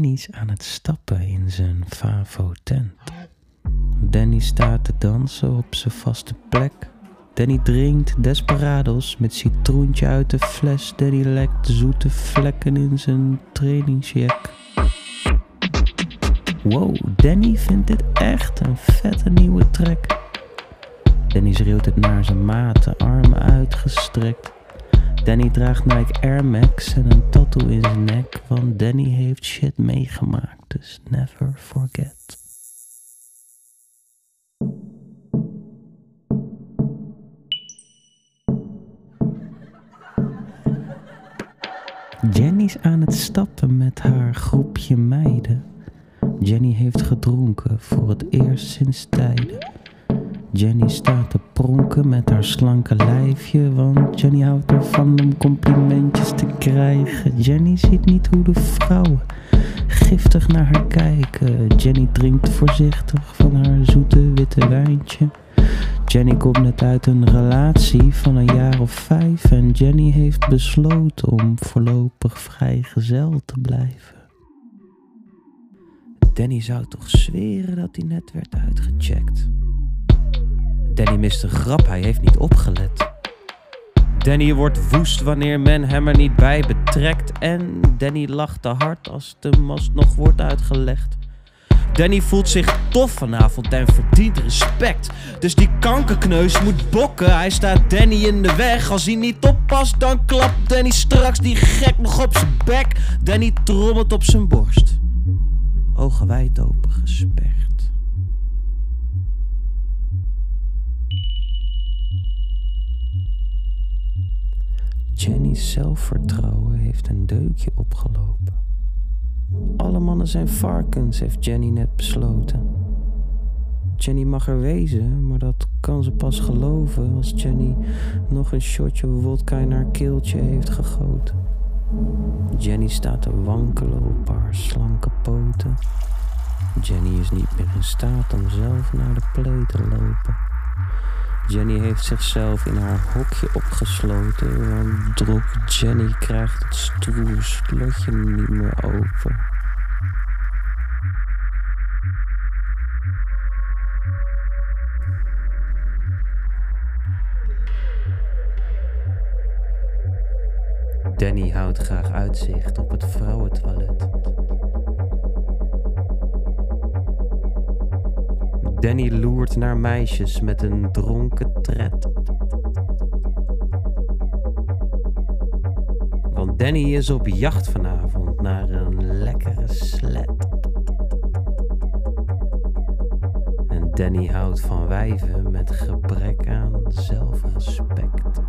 Danny's aan het stappen in zijn Favo-tent. Danny staat te dansen op zijn vaste plek. Danny drinkt desperados met citroentje uit de fles. Danny lekt zoete vlekken in zijn trainingsjack. Wow, Danny vindt dit echt een vette nieuwe track. Danny schreeuwt het naar zijn maten, armen uitgestrekt. Danny draagt Nike Air Max en een tattoo in zijn nek, want Danny heeft shit meegemaakt, dus never forget. Jenny's aan het stappen met haar groepje meiden. Jenny heeft gedronken voor het eerst sinds tijden. Jenny staat te pronken met haar slanke lijfje, want Jenny houdt ervan om complimentjes te krijgen. Jenny ziet niet hoe de vrouwen giftig naar haar kijken. Jenny drinkt voorzichtig van haar zoete witte wijntje. Jenny komt net uit een relatie van een jaar of vijf en Jenny heeft besloten om voorlopig vrijgezel te blijven. Danny zou toch zweren dat hij net werd uitgecheckt. Danny mist een grap, hij heeft niet opgelet. Danny wordt woest wanneer men hem er niet bij betrekt. En Danny lacht te hard als de mast nog wordt uitgelegd. Danny voelt zich tof vanavond en verdient respect. Dus die kankerkneus moet bokken. Hij staat Danny in de weg. Als hij niet oppast, dan klapt Danny straks die gek nog op zijn bek. Danny trommelt op zijn borst. Ogen wijd open gesperd. Jenny's zelfvertrouwen heeft een deukje opgelopen. Alle mannen zijn varkens, heeft Jenny net besloten. Jenny mag er wezen, maar dat kan ze pas geloven als Jenny nog een shotje wodka in haar keeltje heeft gegoten. Jenny staat te wankelen op haar slanke poten. Jenny is niet meer in staat om zelf naar de play te lopen. Jenny heeft zichzelf in haar hokje opgesloten, want drop Jenny krijgt het stroer slotje niet meer open. Danny houdt graag uitzicht op het vrouwentoilet. Danny loert naar meisjes met een dronken tred. Want Danny is op jacht vanavond naar een lekkere slet. En Danny houdt van wijven met gebrek aan zelfrespect.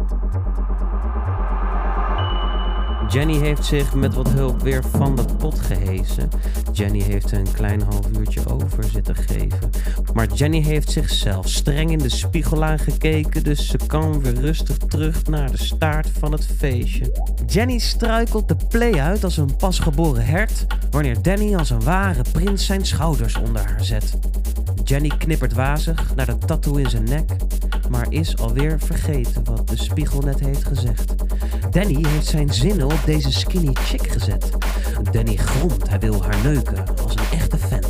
Jenny heeft zich met wat hulp weer van de pot gehezen. Jenny heeft een klein half uurtje over zitten geven. Maar Jenny heeft zichzelf streng in de spiegel aangekeken, dus ze kan weer rustig terug naar de staart van het feestje. Jenny struikelt de play uit als een pasgeboren hert, wanneer Danny als een ware prins zijn schouders onder haar zet. Jenny knippert wazig naar de tattoo in zijn nek, maar is alweer vergeten wat de spiegel net heeft gezegd. Danny heeft zijn zinnen op deze skinny chick gezet. Danny gromt, hij wil haar neuken als een echte vent.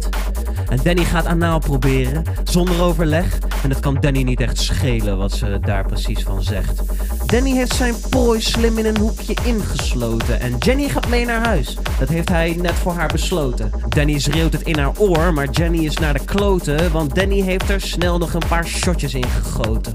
En Danny gaat anaal proberen, zonder overleg. En het kan Danny niet echt schelen wat ze daar precies van zegt. Danny heeft zijn prooi slim in een hoekje ingesloten. En Jenny gaat mee naar huis. Dat heeft hij net voor haar besloten. Danny schreeuwt het in haar oor, maar Jenny is naar de kloten. Want Danny heeft er snel nog een paar shotjes in gegoten.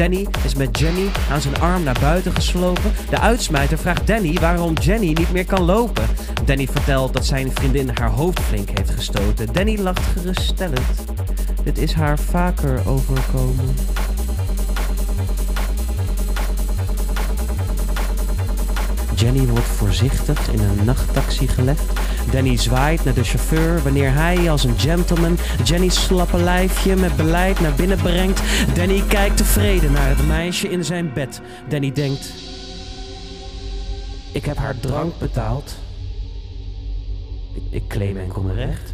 Danny is met Jenny aan zijn arm naar buiten geslopen. De uitsmijter vraagt Danny waarom Jenny niet meer kan lopen. Danny vertelt dat zijn vriendin haar hoofd flink heeft gestoten. Danny lacht geruststellend. Dit is haar vaker overkomen. Jenny wordt voorzichtig in een nachttaxi gelegd. Danny zwaait naar de chauffeur wanneer hij als een gentleman Jenny's slappe lijfje met beleid naar binnen brengt. Danny kijkt tevreden naar het meisje in zijn bed. Danny denkt: Ik heb haar drank betaald. Ik, ik claim enkel mijn recht.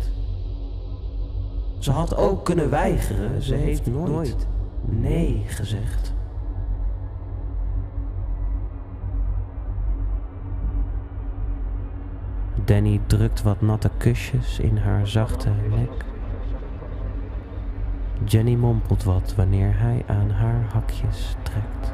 Ze had ook kunnen weigeren. Ze heeft nooit nee gezegd. Danny drukt wat natte kusjes in haar zachte nek. Jenny mompelt wat wanneer hij aan haar hakjes trekt.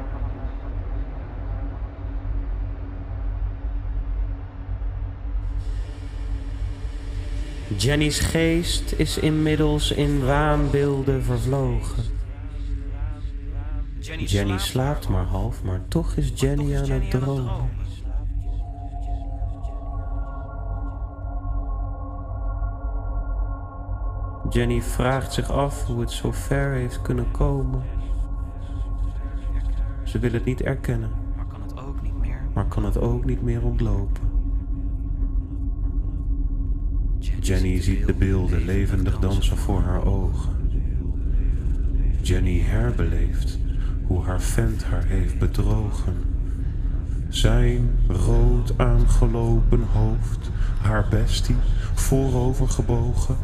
Jenny's geest is inmiddels in waanbeelden vervlogen. Jenny slaapt maar half, maar toch is Jenny aan het dromen. Jenny vraagt zich af hoe het zo ver heeft kunnen komen. Ze wil het niet erkennen, Maar kan het ook niet meer. maar kan het ook niet meer ontlopen. Jenny ziet de beelden levendig dansen voor haar ogen. Jenny herbeleeft hoe haar vent haar heeft bedrogen. Zijn rood aangelopen hoofd, haar bestie voorover gebogen,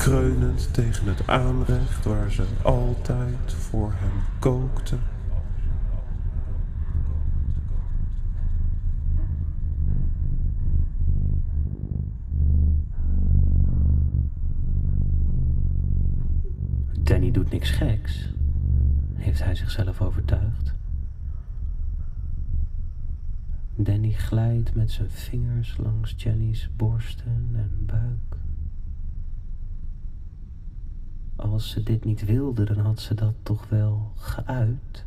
kreunend tegen het aanrecht waar ze altijd voor hem kookte. Danny doet niks geks, heeft hij zichzelf overtuigd. Danny glijdt met zijn vingers langs Jenny's borsten en buik. Als ze dit niet wilde, dan had ze dat toch wel geuit.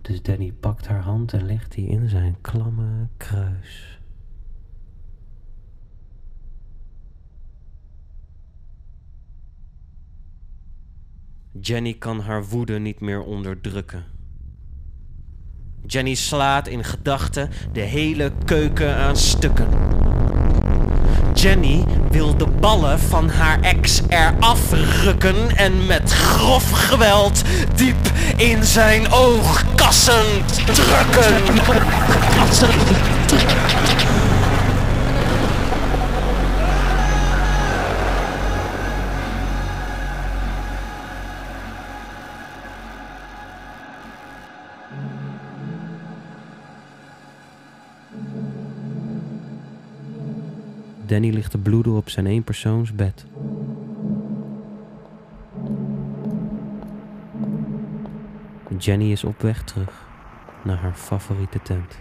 Dus Danny pakt haar hand en legt die in zijn klamme kruis. Jenny kan haar woede niet meer onderdrukken. Jenny slaat in gedachten de hele keuken aan stukken. Jenny wil de ballen van haar ex eraf rukken en met grof geweld diep in zijn oogkassen drukken. Danny ligt te bloeden op zijn eenpersoonsbed. Jenny is op weg terug naar haar favoriete tent.